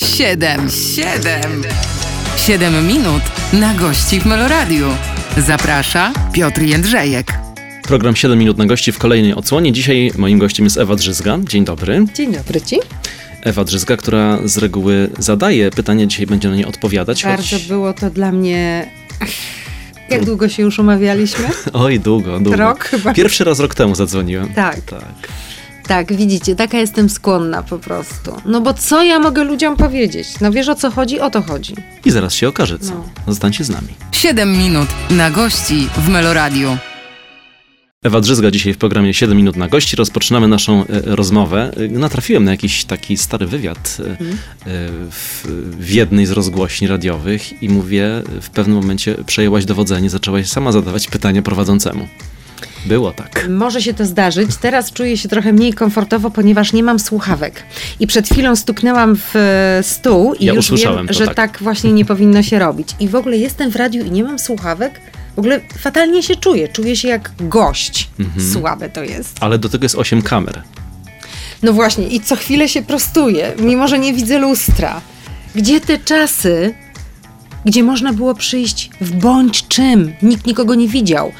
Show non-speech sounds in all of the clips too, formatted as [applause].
Siedem, siedem, siedem minut na gości w Meloradiu. Zaprasza Piotr Jędrzejek. Program 7 minut na gości w kolejnej odsłonie. Dzisiaj moim gościem jest Ewa Drzyzga. Dzień dobry. Dzień dobry Ci. Ewa Drzyzga, która z reguły zadaje pytania, dzisiaj będzie na nie odpowiadać. Bardzo choć... było to dla mnie... Jak długo się już umawialiśmy? [laughs] Oj, długo, długo. Rok chyba. Pierwszy raz rok temu zadzwoniłem. Tak. Tak. Tak, widzicie, taka jestem skłonna po prostu. No bo co ja mogę ludziom powiedzieć? No wiesz o co chodzi? O to chodzi. I zaraz się okaże co. No. Zostańcie z nami. Siedem minut na gości w Meloradiu. Ewa Drzyzga dzisiaj w programie 7 minut na gości. Rozpoczynamy naszą e, rozmowę. E, Natrafiłem na jakiś taki stary wywiad e, Mhm. e, w, w jednej z rozgłośni radiowych i mówię, w pewnym momencie przejęłaś dowodzenie, zaczęłaś sama zadawać pytania prowadzącemu. Było tak. Może się to zdarzyć. Teraz czuję się trochę mniej komfortowo, ponieważ nie mam słuchawek. I przed chwilą stuknęłam w e, stół i Ja już wiem, że tak. tak. właśnie nie powinno się robić. I w ogóle jestem w radiu i nie mam słuchawek. W ogóle fatalnie się czuję. Czuję się jak gość. Mhm. Słabe to jest. Ale do tego jest 8 kamer. No właśnie, i co chwilę się prostuję, mimo że nie widzę lustra. Gdzie te czasy, gdzie można było przyjść w bądź czym? Nikt nikogo nie widział.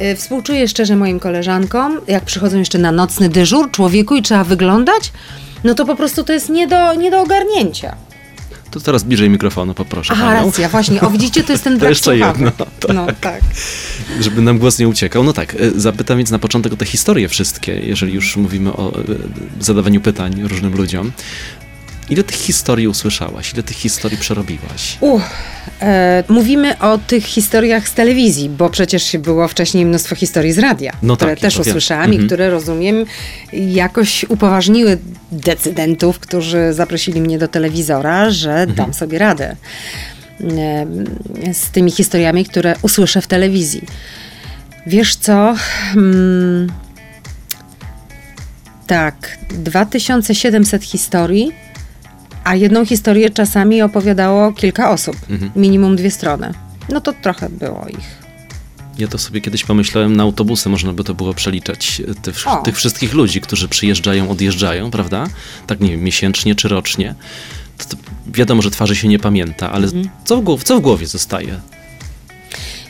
Y, Współczuję szczerze moim koleżankom, jak przychodzą jeszcze na nocny dyżur człowieku i trzeba wyglądać, no to po prostu to jest nie do, nie do ogarnięcia. To teraz bliżej mikrofonu poproszę Aha, panią, racja, właśnie. O, widzicie, to jest ten [laughs] brak jeszcze jedno, [laughs] tak. No, tak. żeby nam głos nie uciekał. No tak, e, zapytam więc na początek o te historie wszystkie, jeżeli już mówimy o e, zadawaniu pytań różnym ludziom. Ile tych historii usłyszałaś? Ile tych historii przerobiłaś? Uch, e, mówimy o tych historiach z telewizji, bo przecież było wcześniej mnóstwo historii z radia, No które tak, też to wiem. usłyszałam Mhm. i które rozumiem jakoś upoważniły decydentów, którzy zaprosili mnie do telewizora, że Mhm. dam sobie radę e, z tymi historiami, które usłyszę w telewizji. Wiesz co? Hmm, tak, 2700 historii, a jedną historię czasami opowiadało kilka osób, Mhm. minimum dwie strony. No to trochę było ich. Ja to sobie kiedyś pomyślałem, na autobusy można by to było przeliczać e, O. tych wszystkich ludzi, którzy przyjeżdżają, odjeżdżają, prawda? Tak nie wiem, miesięcznie czy rocznie. To, to wiadomo, że twarzy się nie pamięta, ale Mhm. co, w głow- co w głowie zostaje?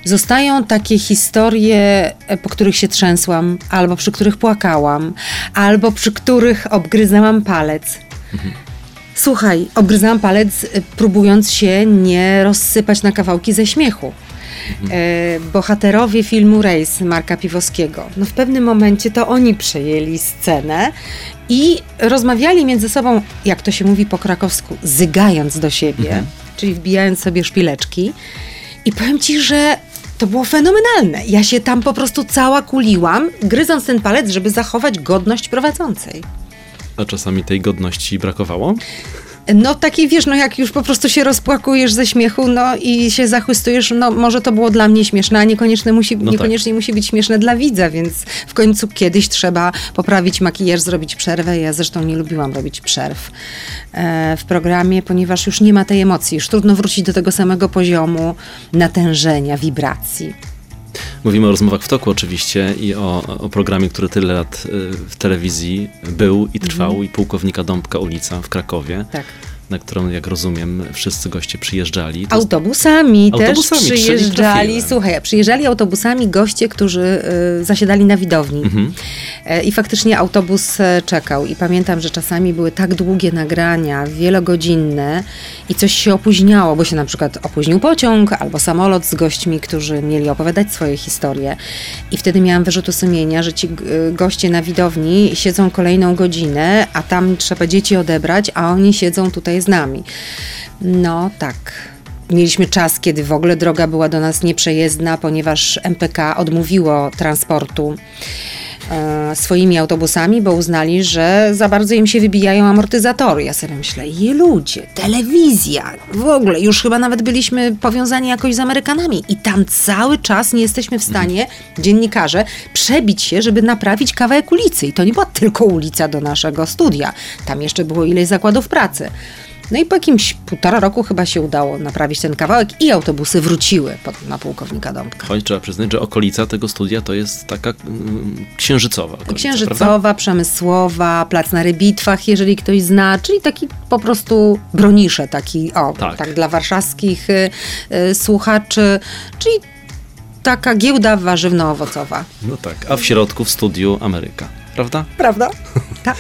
Zostają takie historie, e, po których się trzęsłam, albo przy których płakałam, albo przy których obgryzałam palec. Słuchaj, obgryzałam palec, e, próbując się nie rozsypać na kawałki ze śmiechu. E, bohaterowie filmu Rejs Marka Piwowskiego. No w pewnym momencie to oni przejęli scenę i rozmawiali między sobą, jak to się mówi po krakowsku, zygając do siebie, czyli wbijając sobie szpileczki. I powiem ci, że to było fenomenalne. Ja się tam po prostu cała kuliłam, gryząc ten palec, żeby zachować godność prowadzącej. A czasami tej godności brakowało? No takiej, wiesz, no jak już po prostu się rozpłakujesz ze śmiechu, no i się zachwystujesz, no może to było dla mnie śmieszne, a niekoniecznie musi, No tak. niekoniecznie musi być śmieszne dla widza, więc w końcu kiedyś trzeba poprawić makijaż, zrobić przerwę. Ja zresztą nie lubiłam robić przerw e, w programie, ponieważ już nie ma tej emocji, już trudno wrócić do tego samego poziomu natężenia, wibracji. Mówimy o rozmowach w toku oczywiście i o, o programie, który tyle lat y, w telewizji był i trwał i pułkownika Dąbka ulica w Krakowie, Tak. Na którą jak rozumiem wszyscy goście przyjeżdżali. To Autobusami, Autobusami, też czyli przyjeżdżali. Słuchaj, przyjeżdżali autobusami goście, którzy y, zasiadali na widowni. Mhm. E, I faktycznie autobus e, czekał. I pamiętam, że czasami były tak długie nagrania, wielogodzinne i coś się opóźniało, bo się na przykład opóźnił pociąg albo samolot z gośćmi, którzy mieli opowiadać swoje historie. I wtedy miałam wyrzuty sumienia, że ci g- goście na widowni siedzą kolejną godzinę, a tam trzeba dzieci odebrać, a oni siedzą tutaj z nami. No tak. Mieliśmy czas, kiedy w ogóle droga była do nas nieprzejezdna, ponieważ MPK odmówiło transportu e, swoimi autobusami, bo uznali, że za bardzo im się wybijają amortyzatory. Ja sobie myślę, je ludzie, telewizja, w ogóle, już chyba nawet byliśmy powiązani jakoś z Amerykanami i tam cały czas nie jesteśmy w stanie, dziennikarze, przebić się, żeby naprawić kawałek ulicy. I to nie była tylko ulica do naszego studia, tam jeszcze było ileś zakładów pracy. No i po jakimś półtora roku chyba się udało naprawić ten kawałek i autobusy wróciły pod, na pułkownika Dąbka. Choć trzeba przyznać, że okolica tego studia to jest taka mm, księżycowa. Okolica, Księżycowa, prawda? przemysłowa, plac na rybitwach, jeżeli ktoś zna, czyli taki po prostu bronisze, taki, o, Tak. tak, dla warszawskich y, y, słuchaczy, czyli taka giełda warzywno-owocowa. No tak, a w środku w studiu Ameryka, prawda? Prawda? [laughs] tak.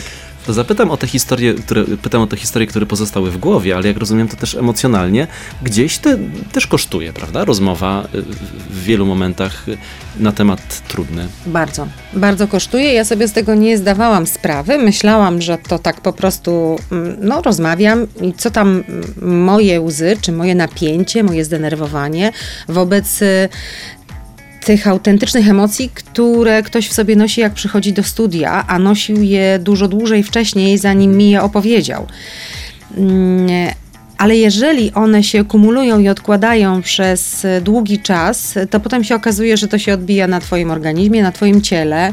To zapytam o te historie, które, pytam o te historie, które pozostały w głowie, ale jak rozumiem, to też emocjonalnie gdzieś te, też kosztuje, prawda? Rozmowa y, w wielu momentach y, na temat trudny. Bardzo, bardzo kosztuje. Ja sobie z tego nie zdawałam sprawy. Myślałam, że to tak po prostu, mm, no rozmawiam i co tam mm, moje łzy, czy moje napięcie, moje zdenerwowanie wobec y, tych autentycznych emocji, które ktoś w sobie nosi, jak przychodzi do studia, a nosił je dużo dłużej wcześniej, zanim mi je opowiedział. Mm, Ale jeżeli one się kumulują i odkładają przez długi czas, to potem się okazuje, że to się odbija na Twoim organizmie, na Twoim ciele.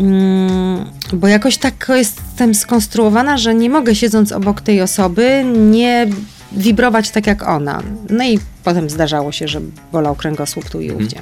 Mm, Bo jakoś tak jestem skonstruowana, że nie mogę siedząc obok tej osoby nie wibrować tak jak ona. No i potem zdarzało się, że bolał kręgosłup tu i ówdzie.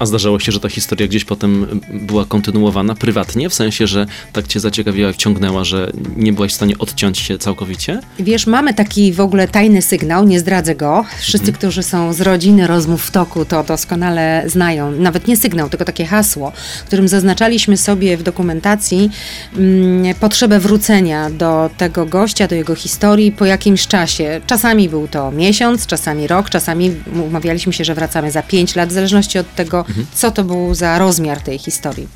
A zdarzało się, że ta historia gdzieś potem była kontynuowana prywatnie, w sensie, że tak cię zaciekawiła i wciągnęła, że nie byłaś w stanie odciąć się całkowicie? Wiesz, mamy taki w ogóle tajny sygnał, nie zdradzę go. Wszyscy, którzy są z rodziny rozmów w toku, to doskonale znają. Nawet nie sygnał, tylko takie hasło, którym zaznaczaliśmy sobie w dokumentacji mm, potrzebę wrócenia do tego gościa, do jego historii po jakimś czasie. Czasami był to miesiąc, czasami rok, czasami umawialiśmy się, że wracamy za pięć lat, w zależności od tego, co to był za rozmiar tej historii.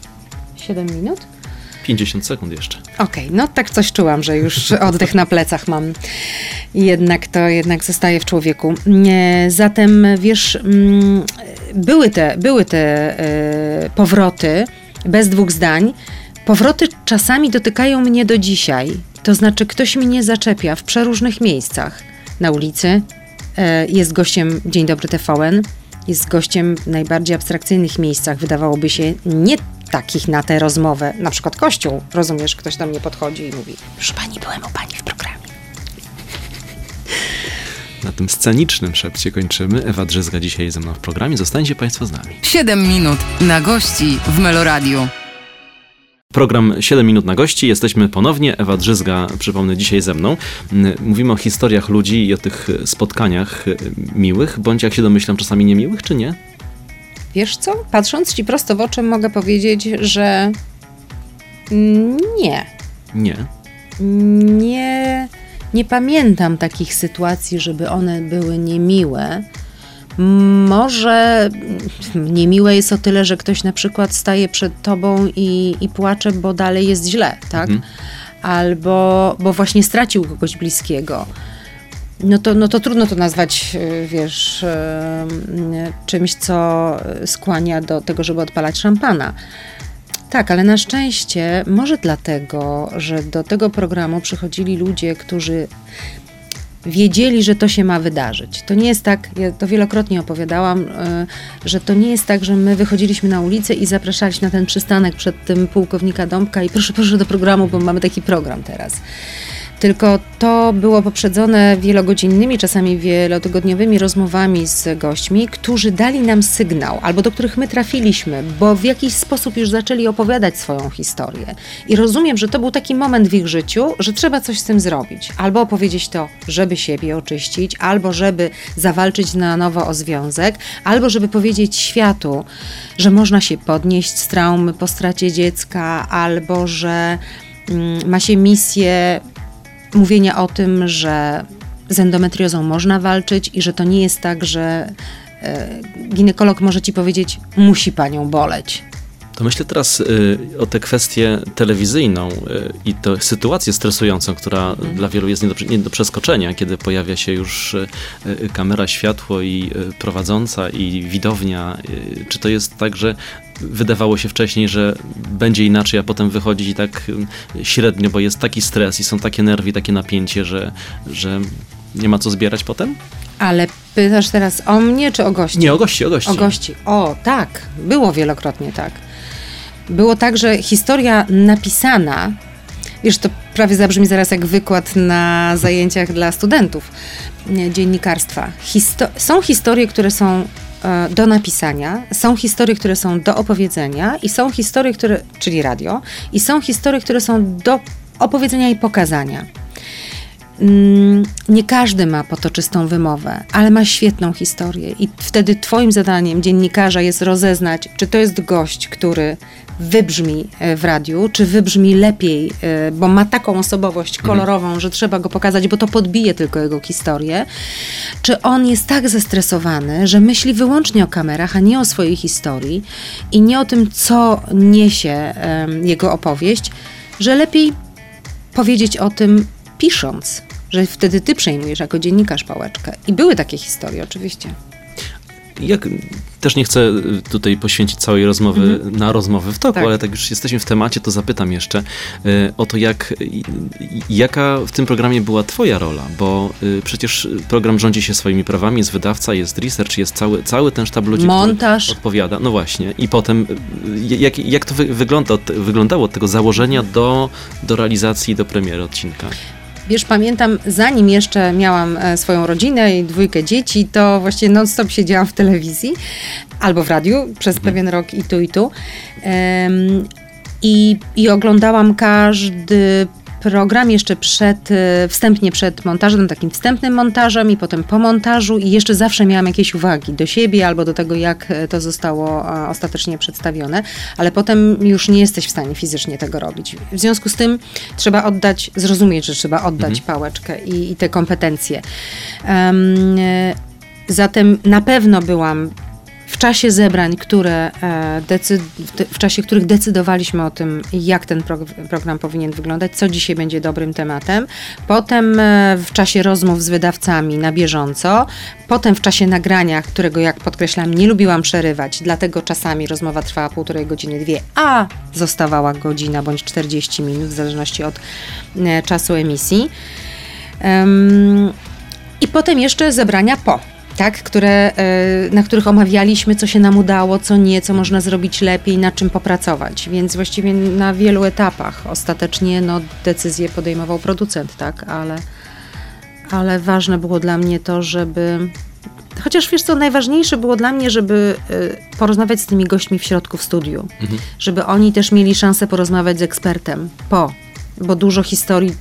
Siedem minut? 50 sekund jeszcze. Okej, no tak coś czułam, że już [laughs] oddech na plecach mam. Jednak to jednak zostaje w człowieku. Nie, Zatem wiesz, mm, były te, były te e, powroty, bez dwóch zdań. Powroty czasami dotykają mnie do dzisiaj. To znaczy, ktoś mnie zaczepia w przeróżnych miejscach. Na ulicy, e, jest gościem Dzień Dobry TVN, jest gościem w najbardziej abstrakcyjnych miejscach, wydawałoby się nie takich na tę rozmowę, na przykład kościół, rozumiesz, ktoś do mnie podchodzi i mówi, proszę pani, byłem u pani w programie. Na tym scenicznym szepcie kończymy. Ewa Drzyzga dzisiaj ze mną w programie. Zostańcie Państwo z nami. 7 minut na gości w Meloradiu. Program 7 minut na gości. Jesteśmy ponownie. Ewa Drzyzga, przypomnę, dzisiaj ze mną. Mm, Mówimy o historiach ludzi i o tych spotkaniach y, miłych, bądź jak się domyślam, czasami niemiłych, czy nie? Wiesz co? Patrząc ci prosto w oczy, mogę powiedzieć, że nie. Nie. Nie, nie pamiętam takich sytuacji, żeby one były niemiłe. Może niemiłe jest o tyle, że ktoś na przykład staje przed tobą i, i płacze, bo dalej jest źle, tak? Albo bo właśnie stracił kogoś bliskiego. No to, no to trudno to nazwać, y, wiesz, y, czymś, co skłania do tego, żeby odpalać szampana. Tak, ale na szczęście, może dlatego, że do tego programu przychodzili ludzie, którzy wiedzieli, że to się ma wydarzyć. To nie jest tak, ja to wielokrotnie opowiadałam, y, że to nie jest tak, że my wychodziliśmy na ulicę i zapraszaliśmy na ten przystanek przed tym pułkownika Dąbka i proszę, proszę do programu, bo mamy taki program teraz. Tylko to było poprzedzone wielogodzinnymi, czasami wielotygodniowymi rozmowami z gośćmi, którzy dali nam sygnał, albo do których my trafiliśmy, bo w jakiś sposób już zaczęli opowiadać swoją historię. I rozumiem, że to był taki moment w ich życiu, że trzeba coś z tym zrobić. Albo opowiedzieć to, żeby siebie oczyścić, albo żeby zawalczyć na nowo o związek, albo żeby powiedzieć światu, że można się podnieść z traumy po stracie dziecka, albo że mm, ma się misję mówienia o tym, że z endometriozą można walczyć i że to nie jest tak, że e, ginekolog może ci powiedzieć, musi panią boleć. To myślę teraz y, o tę kwestię telewizyjną y, i tę sytuację stresującą, która dla wielu jest nie do, nie do przeskoczenia, kiedy pojawia się już y, y, kamera, światło i y, prowadząca i widownia. Y, czy to jest tak, że wydawało się wcześniej, że będzie inaczej, a potem wychodzi i tak średnio, bo jest taki stres i są takie nerwy, takie napięcie, że, że nie ma co zbierać potem? Ale pytasz teraz o mnie czy o gości? Nie, o gości, o gości. O gości. O, tak. Było wielokrotnie tak. Było tak, że historia napisana, wiesz, to prawie zabrzmi zaraz jak wykład na zajęciach dla studentów dziennikarstwa. Histo- są historie, które są e, do napisania, są historie, które są do opowiedzenia i są historie, które, czyli radio, i są historie, które są do opowiedzenia i pokazania. Mm, Nie każdy ma potoczystą wymowę, ale ma świetną historię, i wtedy Twoim zadaniem dziennikarza jest rozeznać, czy to jest gość, który wybrzmi e, w radiu, czy wybrzmi lepiej, e, bo ma taką osobowość kolorową, że trzeba go pokazać, bo to podbije tylko jego historię, czy on jest tak zestresowany, że myśli wyłącznie o kamerach, a nie o swojej historii i nie o tym, co niesie jego opowieść, że lepiej powiedzieć o tym pisząc, że wtedy ty przejmujesz jako dziennikarz pałeczkę. I były takie historie, oczywiście. Jak, też nie chcę y, tutaj poświęcić całej rozmowy na rozmowy w toku, Tak. ale tak już jesteśmy w temacie, to zapytam jeszcze y, o to, jak, y, jaka w tym programie była twoja rola, bo przecież program rządzi się swoimi prawami, jest wydawca, jest research, jest cały, cały ten sztab ludzi, Montaż. który odpowiada. No właśnie. I potem jak, jak to wy, wygląda, wyglądało od tego założenia do, do realizacji, do premiery odcinka? Wiesz, pamiętam, zanim jeszcze miałam e, swoją rodzinę i dwójkę dzieci, to właściwie non-stop siedziałam w telewizji albo w radiu przez pewien rok i tu, i tu. Em, i, I oglądałam każdy program jeszcze przed, e, wstępnie przed montażem, takim wstępnym montażem i potem po montażu i jeszcze zawsze miałam jakieś uwagi do siebie albo do tego, jak e, to zostało ostatecznie przedstawione, ale potem już nie jesteś w stanie fizycznie tego robić. W związku z tym trzeba oddać, zrozumieć, że trzeba oddać pałeczkę i, i te kompetencje. E, zatem na pewno byłam w czasie zebrań, które e, w czasie których decydowaliśmy o tym, jak ten prog- program powinien wyglądać, co dzisiaj będzie dobrym tematem. Potem e, w czasie rozmów z wydawcami na bieżąco. Potem w czasie nagrania, którego, jak podkreślam, nie lubiłam przerywać, dlatego czasami rozmowa trwała półtorej godziny, dwie, a zostawała godzina bądź 40 minut, w zależności od e, czasu emisji. Em, I potem jeszcze zebrania po. Tak, które, e, na których omawialiśmy, co się nam udało, co nie, co można zrobić lepiej, nad czym popracować. Więc właściwie na wielu etapach ostatecznie no, decyzję podejmował producent, tak, ale, ale ważne było dla mnie to, żeby. Chociaż wiesz co, najważniejsze było dla mnie, żeby e, porozmawiać z tymi gośćmi w środku w studiu, żeby oni też mieli szansę porozmawiać z ekspertem po, bo dużo historii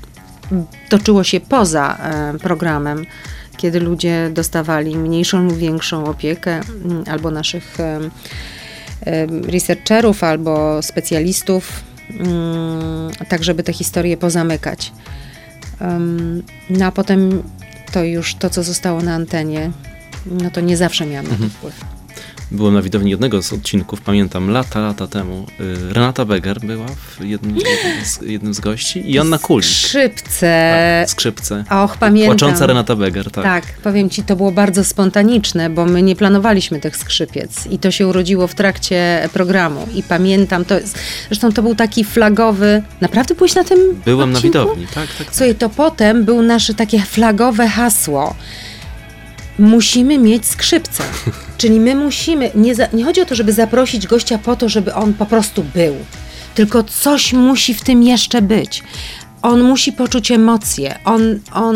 toczyło się poza e, programem, kiedy ludzie dostawali mniejszą lub większą opiekę, mm, albo naszych researcherów, albo specjalistów, mm, tak żeby te historie pozamykać. No a potem to już to, co zostało na antenie, no to nie zawsze miałam na to wpływ. Byłem na widowni jednego z odcinków, pamiętam, lata, lata temu. Y, Renata Beger była w jednym, z, jednym z gości i Anna Kulik. Skrzypce. Tak, skrzypce. Och, pamiętam. Płacząca Renata Beger, tak. Tak, powiem ci, to było bardzo spontaniczne, bo my nie planowaliśmy tych skrzypiec i to się urodziło w trakcie programu. I pamiętam, to jest, zresztą to był taki flagowy. Naprawdę byłeś na tym? Byłem na odcinku? widowni, tak, tak. tak. Słuchaj, to potem był nasze takie flagowe hasło. Musimy mieć skrzypce. [laughs] Czyli my musimy, nie, za, nie chodzi o to, żeby zaprosić gościa po to, żeby on po prostu był, tylko coś musi w tym jeszcze być. On musi poczuć emocje, on, on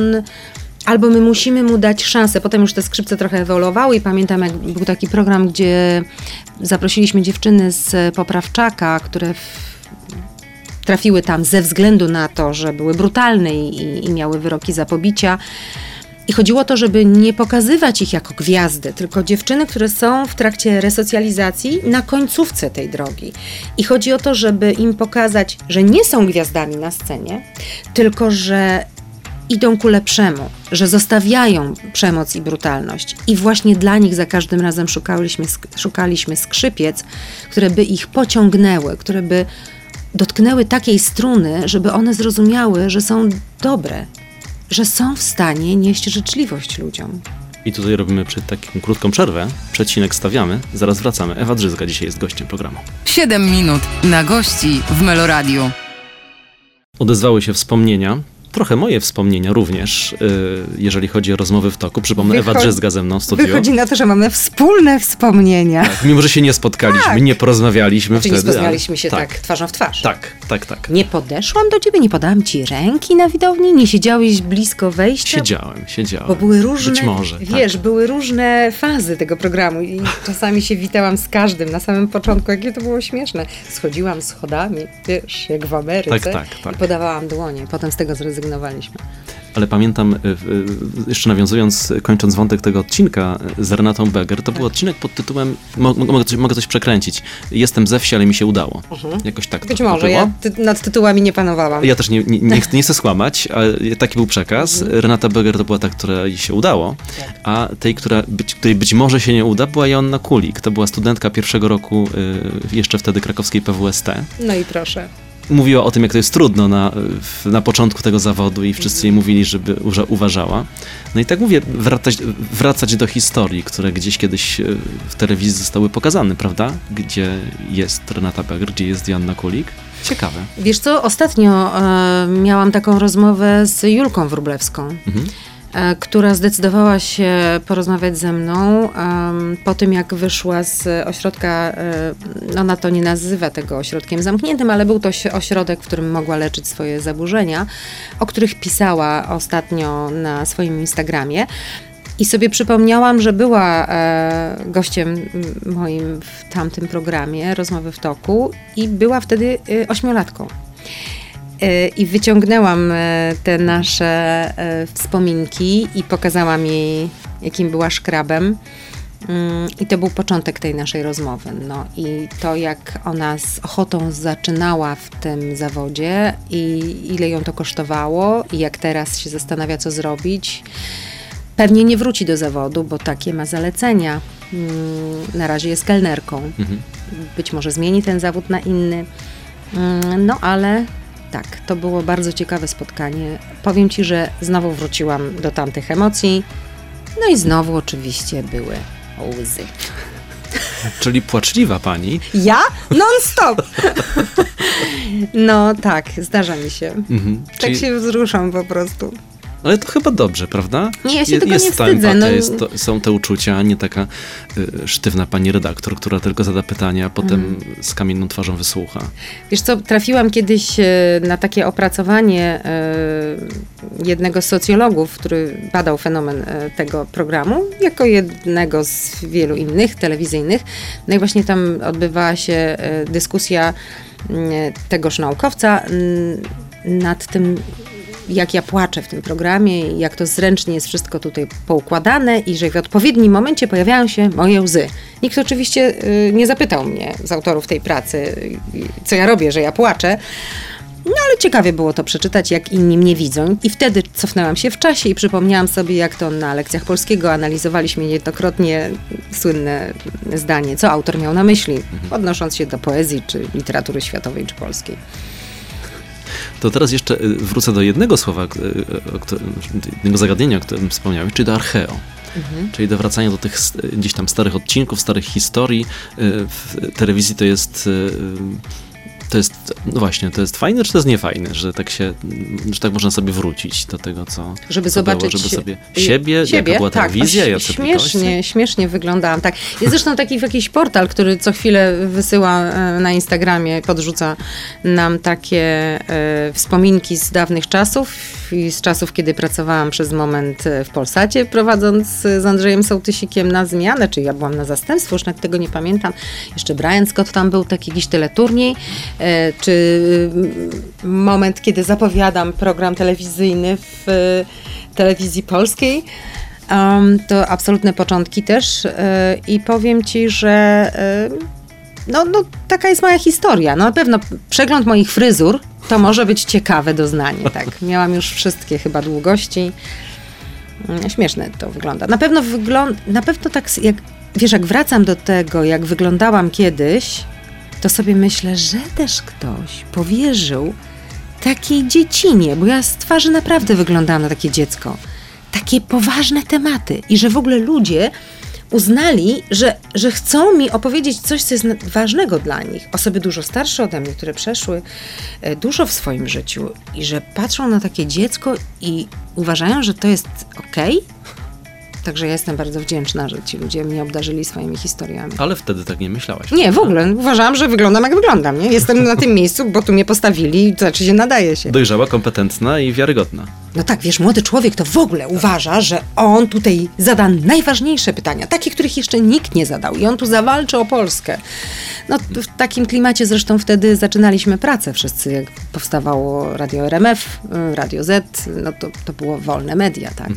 albo my musimy mu dać szansę. Potem już te skrzypce trochę ewoluowały i pamiętam, jak był taki program, gdzie zaprosiliśmy dziewczyny z Poprawczaka, które w, trafiły tam ze względu na to, że były brutalne i, i miały wyroki za pobicia. I chodziło o to, żeby nie pokazywać ich jako gwiazdy, tylko dziewczyny, które są w trakcie resocjalizacji na końcówce tej drogi. I chodzi o to, żeby im pokazać, że nie są gwiazdami na scenie, tylko że idą ku lepszemu, że zostawiają przemoc i brutalność. I właśnie dla nich za każdym razem szukaliśmy, szukaliśmy skrzypiec, które by ich pociągnęły, które by dotknęły takiej struny, żeby one zrozumiały, że są dobre, że są w stanie nieść życzliwość ludziom. I tutaj robimy przed taką krótką przerwę. Przecinek stawiamy, zaraz wracamy. Ewa Drzyzga dzisiaj jest gościem programu. 7 minut na gości w Meloradiu. Odezwały się wspomnienia trochę moje wspomnienia również, y, jeżeli chodzi o rozmowy w toku. Przypomnę, Ewa Wychodzi- Drzyzga ze mną w studiu. Wychodzi na to, że mamy wspólne wspomnienia. Tak, mimo, że się nie spotkaliśmy, Tak. nie porozmawialiśmy nie wtedy. ale- spotkaliśmy się tak. twarzą w twarz. Tak, tak, tak. Nie podeszłam do ciebie, nie podałam ci ręki na widowni, nie siedziałeś blisko wejścia. Siedziałem, siedziałem. Bo były różne, Być może. wiesz, tak. były różne fazy tego programu i [laughs] czasami się witałam z każdym na samym początku, jakie to było śmieszne. Schodziłam schodami, wiesz, jak w Ameryce Tak, tak, tak. i podawałam dłonie. Potem z tego zrezygnowaliśmy. Ale pamiętam, y, y, jeszcze nawiązując, kończąc wątek tego odcinka y, z Renatą Beger, to był odcinek pod tytułem, mo, mo- mogę, coś, mogę coś przekręcić, Jestem ze wsi, ale mi się udało. Jakoś tak Mhm. Być to może, ja ty, nad tytułami nie panowałam. Ja też nie, nie, nie, chcę, [laughs] nie chcę skłamać, ale taki był przekaz. Mhm. Renata Beger to była ta, która jej się udało, Tak. a tej, która być, której być może się nie uda, była Joanna Kulik. To była studentka pierwszego roku jeszcze wtedy krakowskiej PWST. No i proszę. Mówiła o tym, jak to jest trudno na, na początku tego zawodu i wszyscy jej mówili, żeby uważała. No i tak mówię, wracać, wracać do historii, które gdzieś kiedyś y, w telewizji zostały pokazane, prawda? Gdzie jest Renata Beger, gdzie jest Joanna Kulik. Ciekawe. Wiesz co, ostatnio e, miałam taką rozmowę z Julką Wróblewską. Mhm. E, która zdecydowała się porozmawiać ze mną po tym, jak wyszła z ośrodka, e, ona to nie nazywa tego ośrodkiem zamkniętym, ale był to oś- ośrodek, w którym mogła leczyć swoje zaburzenia, o których pisała ostatnio na swoim Instagramie. I sobie przypomniałam, że była e, gościem moim w tamtym programie Rozmowy w toku i była wtedy ośmiolatką. E, I wyciągnęłam e, te nasze e, wspominki i pokazałam jej, jakim była szkrabem. Mm, I to był początek tej naszej rozmowy. No i to, jak ona z ochotą zaczynała w tym zawodzie i ile ją to kosztowało, i jak teraz się zastanawia, co zrobić. Pewnie nie wróci do zawodu, bo takie ma zalecenia. Mm, Na razie jest kelnerką. Mhm. Być może zmieni ten zawód na inny. Mm, No ale tak, to było bardzo ciekawe spotkanie. Powiem Ci, że znowu wróciłam do tamtych emocji. No i znowu oczywiście były łzy. Czyli płaczliwa pani. Ja? Non-stop! [laughs] No tak, zdarza mi się. Mhm. Tak Czyli, się wzruszam po prostu. Ale to chyba dobrze, prawda? Nie, ja się Je- tego jest nie wstydzę, empatia, no. jest to, są te uczucia, a nie taka y, sztywna pani redaktor, która tylko zada pytania, a potem Mm. z kamienną twarzą wysłucha. Wiesz co, trafiłam kiedyś e, na takie opracowanie e, jednego z socjologów, który badał fenomen e, tego programu, jako jednego z wielu innych telewizyjnych. No i właśnie tam odbywała się e, dyskusja tegoż naukowca nad tym, jak ja płaczę w tym programie i jak to zręcznie jest wszystko tutaj poukładane i że w odpowiednim momencie pojawiają się moje łzy. Nikt oczywiście y, nie zapytał mnie z autorów tej pracy, y, co ja robię, że ja płaczę. No ale ciekawie było to przeczytać, jak inni mnie widzą. I wtedy cofnęłam się w czasie i przypomniałam sobie, jak to na lekcjach polskiego analizowaliśmy niejednokrotnie słynne zdanie, co autor miał na myśli, odnosząc się do poezji, czy literatury światowej, czy polskiej. To teraz jeszcze y, wrócę do jednego słowa, y, którym, jednego zagadnienia, o którym wspomniałeś, czyli do archeo. Mhm. Czyli do wracania do tych gdzieś tam starych odcinków, starych historii. Y, W telewizji to jest. To jest, no właśnie, to jest fajne, czy to jest niefajne, że tak się, że tak można sobie wrócić do tego, co, Żeby co zobaczyć było, żeby sobie y, siebie, jaka była tak, telewizja, oś- jacy śmiesznie, śmiesznie wyglądałam, tak. Jest zresztą taki jakiś portal, który co chwilę wysyła e, na Instagramie, podrzuca nam takie e, wspominki z dawnych czasów i z czasów, kiedy pracowałam przez moment e, w Polsacie, prowadząc z Andrzejem Sołtysikiem na zmianę, czy ja byłam na zastępstwo, już nawet tego nie pamiętam. Jeszcze Brian Scott tam był, taki jakiś teleturniej, czy mm, moment, kiedy zapowiadam program telewizyjny w e, telewizji polskiej. To absolutne początki też e, i powiem Ci, że e, no, no, taka jest moja historia. No, na pewno przegląd moich fryzur to może być ciekawe doznanie. [laughs] Tak. Miałam już wszystkie chyba długości. Mm, Śmieszne to wygląda. Na pewno wygląda, na pewno tak, jak, wiesz, jak wracam do tego, jak wyglądałam kiedyś, to sobie myślę, że też ktoś powierzył takiej dziecinie, bo ja z twarzy naprawdę wyglądałam na takie dziecko. Takie poważne tematy i że w ogóle ludzie uznali, że, że chcą mi opowiedzieć coś, co jest ważnego dla nich. Osoby dużo starsze ode mnie, które przeszły e, dużo w swoim życiu i że patrzą na takie dziecko i uważają, że to jest okej. Także ja jestem bardzo wdzięczna, że ci ludzie mnie obdarzyli swoimi historiami. Ale wtedy tak nie myślałaś. Nie, w ogóle. Uważałam, że wyglądam jak wyglądam. Nie? Jestem na tym miejscu, bo tu mnie postawili, to znaczy się nadaje się. Dojrzała, kompetentna i wiarygodna. No tak, wiesz, młody człowiek to w ogóle uważa, że on tutaj zada najważniejsze pytania, takie, których jeszcze nikt nie zadał i on tu zawalczy o Polskę. No w takim klimacie zresztą wtedy zaczynaliśmy pracę wszyscy, jak powstawało Radio RMF, y, Radio Z, no to, to było wolne media, tak.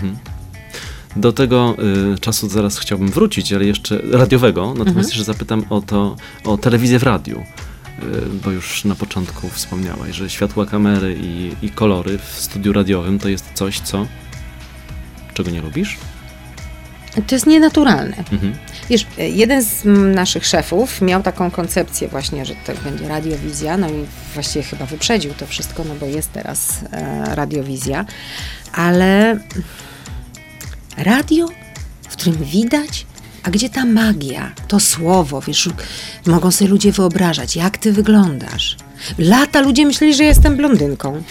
Do tego y, czasu zaraz chciałbym wrócić, ale jeszcze radiowego, natomiast Mhm. jeszcze zapytam o to, o telewizję w radiu. Y, bo już na początku wspomniałaś, że światła kamery i, i kolory w studiu radiowym to jest coś, co czego nie lubisz? To jest nienaturalne. Mhm. Wiesz, e, jeden z naszych szefów miał taką koncepcję właśnie, że to będzie radiowizja, no i właściwie chyba wyprzedził to wszystko, no bo jest teraz e, radiowizja, ale radio, w którym widać, a gdzie ta magia, to słowo, wiesz, mogą sobie ludzie wyobrażać, jak ty wyglądasz. Lata ludzie myśleli, że jestem blondynką.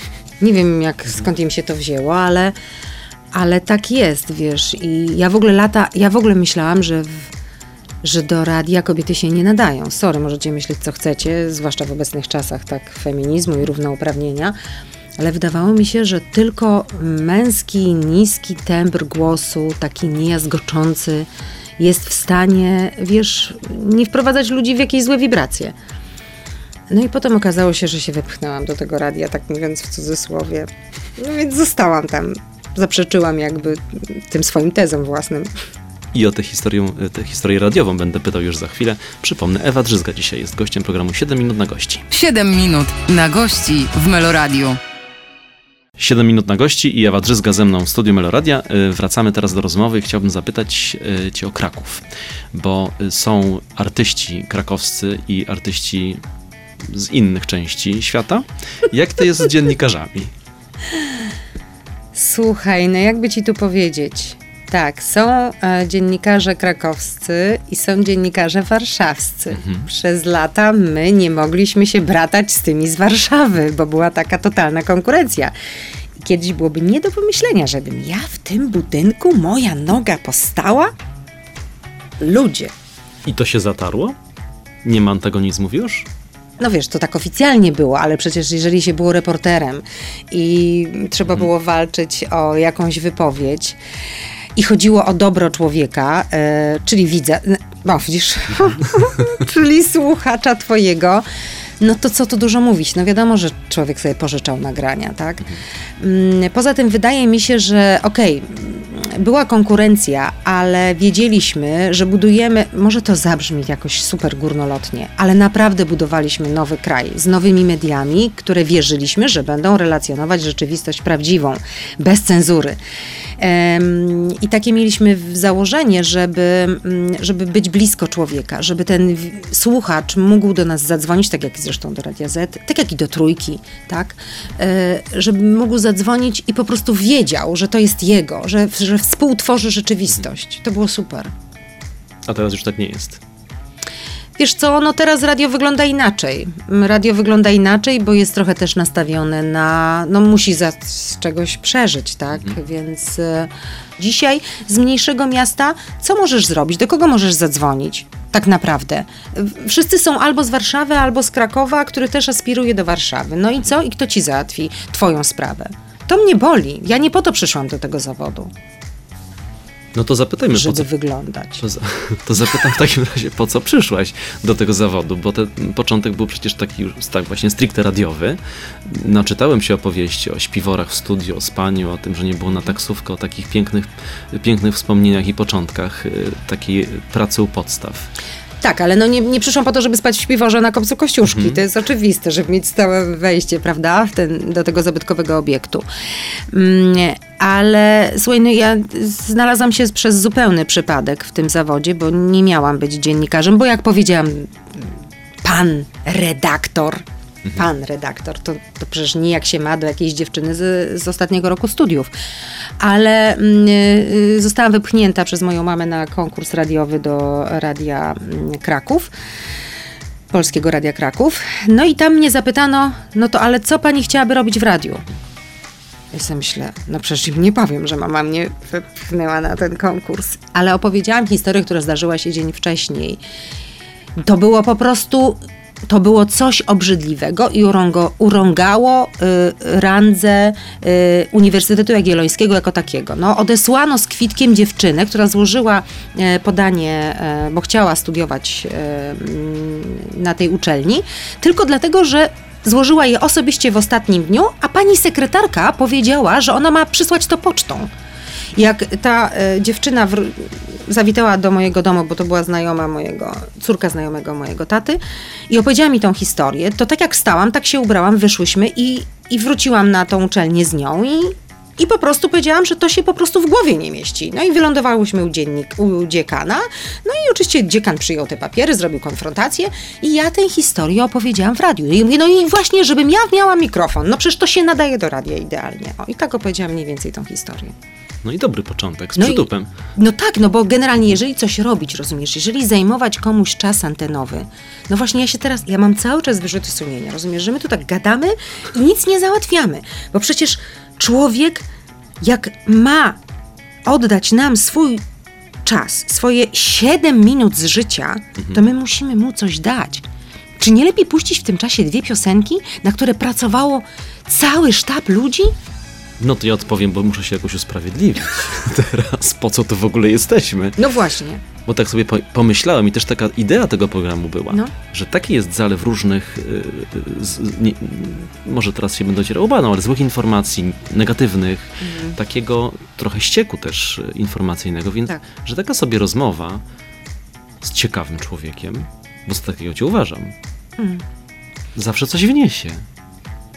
Nie wiem, jak, skąd im się to wzięło, ale, ale tak jest, wiesz. I ja w ogóle lata, ja w ogóle myślałam, że, w, że do radia kobiety się nie nadają. Sorry, możecie myśleć, co chcecie, zwłaszcza w obecnych czasach, tak, feminizmu i równouprawnienia. Ale wydawało mi się, że tylko męski, niski tembr głosu, taki niejazgoczący, jest w stanie, wiesz, nie wprowadzać ludzi w jakieś złe wibracje. No i potem okazało się, że się wepchnęłam do tego radia, tak mówiąc w cudzysłowie. No więc zostałam tam. Zaprzeczyłam jakby tym swoim tezom własnym. I o tę historię, tę historię radiową będę pytał już za chwilę. Przypomnę, Ewa Drzyzga dzisiaj jest gościem programu 7 minut na gości. 7 minut na gości w Meloradiu. 7 minut na gości i Ewa Drzyzga ze mną w studiu Meloradia. Y, Wracamy teraz do rozmowy chciałbym zapytać y, Cię o Kraków, bo y, są artyści krakowscy i artyści z innych części świata. Jak to jest z dziennikarzami? Słuchaj, no jakby ci tu powiedzieć. Tak, są e, dziennikarze krakowscy i są dziennikarze warszawscy. Przez lata my nie mogliśmy się bratać z tymi z Warszawy, bo była taka totalna konkurencja. I kiedyś byłoby nie do pomyślenia, żebym ja w tym budynku, moja noga postała? Ludzie. I to się zatarło? Nie ma antagonizmów już? No wiesz, to tak oficjalnie było, ale przecież jeżeli się było reporterem i trzeba było walczyć o jakąś wypowiedź i chodziło o dobro człowieka, e, czyli widza, no widzisz, [laughs] czyli słuchacza twojego, no to co tu dużo mówić? No wiadomo, że człowiek sobie pożyczał nagrania, tak? Mm, Poza tym wydaje mi się, że okej, była konkurencja, ale wiedzieliśmy, że budujemy, może to zabrzmi jakoś super górnolotnie, ale naprawdę budowaliśmy nowy kraj z nowymi mediami, które wierzyliśmy, że będą relacjonować rzeczywistość prawdziwą, bez cenzury. I takie mieliśmy założenie, żeby, mm, żeby być blisko człowieka, żeby ten słuchacz mógł do nas zadzwonić, tak jak zresztą do Radia Z, tak jak i do Trójki, tak? E, Żeby mógł zadzwonić i po prostu wiedział, że to jest jego, że, że współtworzy rzeczywistość. To było super. A teraz już tak nie jest. Wiesz co, no teraz radio wygląda inaczej. Radio wygląda inaczej, bo jest trochę też nastawione na, no musi za, z czegoś przeżyć, tak? Więc e, dzisiaj z mniejszego miasta, co możesz zrobić? Do kogo możesz zadzwonić? Tak naprawdę. Wszyscy są albo z Warszawy, albo z Krakowa, który też aspiruje do Warszawy. No i co? I kto ci załatwi twoją sprawę? To mnie boli. Ja nie po to przyszłam do tego zawodu, No to zapytajmy, żeby co wyglądać. To, [laughs] to zapytam w takim razie, po co przyszłaś do tego zawodu? Bo ten początek był przecież taki już tak właśnie stricte radiowy. Naczytałem się opowieści o śpiworach w studiu, o spaniu, o tym, że nie było na taksówkę, o takich pięknych, pięknych wspomnieniach i początkach y, takiej pracy u podstaw. Tak, ale no nie, nie przyszłam po to, żeby spać w śpiworze na kopcu Kościuszki. To jest oczywiste, żeby mieć stałe wejście, prawda, ten, do tego zabytkowego obiektu. Mm, ale słuchaj, no ja znalazłam się przez zupełny przypadek w tym zawodzie, bo nie miałam być dziennikarzem, bo jak powiedziałam, pan redaktor, pan redaktor. To, to przecież nijak się ma do jakiejś dziewczyny z, z ostatniego roku studiów. Ale mm, y, zostałam wypchnięta przez moją mamę na konkurs radiowy do Radia mm, Kraków. Polskiego Radia Kraków. No i tam mnie zapytano, no to ale co pani chciałaby robić w radiu? Ja sobie myślę, no przecież im nie powiem, że mama mnie wypchnęła na ten konkurs. Ale opowiedziałam historię, która zdarzyła się dzień wcześniej. To było po prostu, to było coś obrzydliwego i urągo, urągało y, randze y, Uniwersytetu Jagiellońskiego jako takiego. No, odesłano z kwitkiem dziewczynę, która złożyła y, podanie, y, bo chciała studiować y, mm, na tej uczelni, tylko dlatego, że złożyła je osobiście w ostatnim dniu, a pani sekretarka powiedziała, że ona ma przysłać to pocztą. Jak ta e, dziewczyna zawitała do mojego domu, bo to była znajoma mojego, córka znajomego mojego taty i opowiedziała mi tą historię, to tak jak stałam, tak się ubrałam, wyszłyśmy i, i wróciłam na tą uczelnię z nią i, i po prostu powiedziałam, że to się po prostu w głowie nie mieści. No i wylądowałyśmy u, dziennik, u dziekana. No i oczywiście dziekan przyjął te papiery, zrobił konfrontację i ja tę historię opowiedziałam w radiu. I mówię, no i właśnie, żebym ja miała mikrofon. No przecież to się nadaje do radia idealnie. O, I tak opowiedziałam mniej więcej tą historię. No i dobry początek, z No i- przytupem. No tak, no bo generalnie jeżeli coś robić, rozumiesz, jeżeli zajmować komuś czas antenowy, no właśnie ja się teraz, ja mam cały czas wyrzuty sumienia, rozumiesz, że my tu tak gadamy i nic nie załatwiamy, bo przecież człowiek jak ma oddać nam swój czas, swoje 7 minut z życia, to my musimy mu coś dać. Czy nie lepiej puścić w tym czasie dwie piosenki, na które pracowało cały sztab ludzi? No to ja odpowiem, bo muszę się jakoś usprawiedliwić [laughs] teraz, po co tu w ogóle jesteśmy. No właśnie. Bo tak sobie po, pomyślałem i też taka idea tego programu była, No. że taki jest zalew różnych, y, y, z, nie, może teraz się będę ocierał obaną, ale złych informacji, negatywnych, Mhm. takiego trochę ścieku też y, informacyjnego, więc Tak. że taka sobie rozmowa z ciekawym człowiekiem, bo za takiego cię uważam, Mm. zawsze coś wniesie.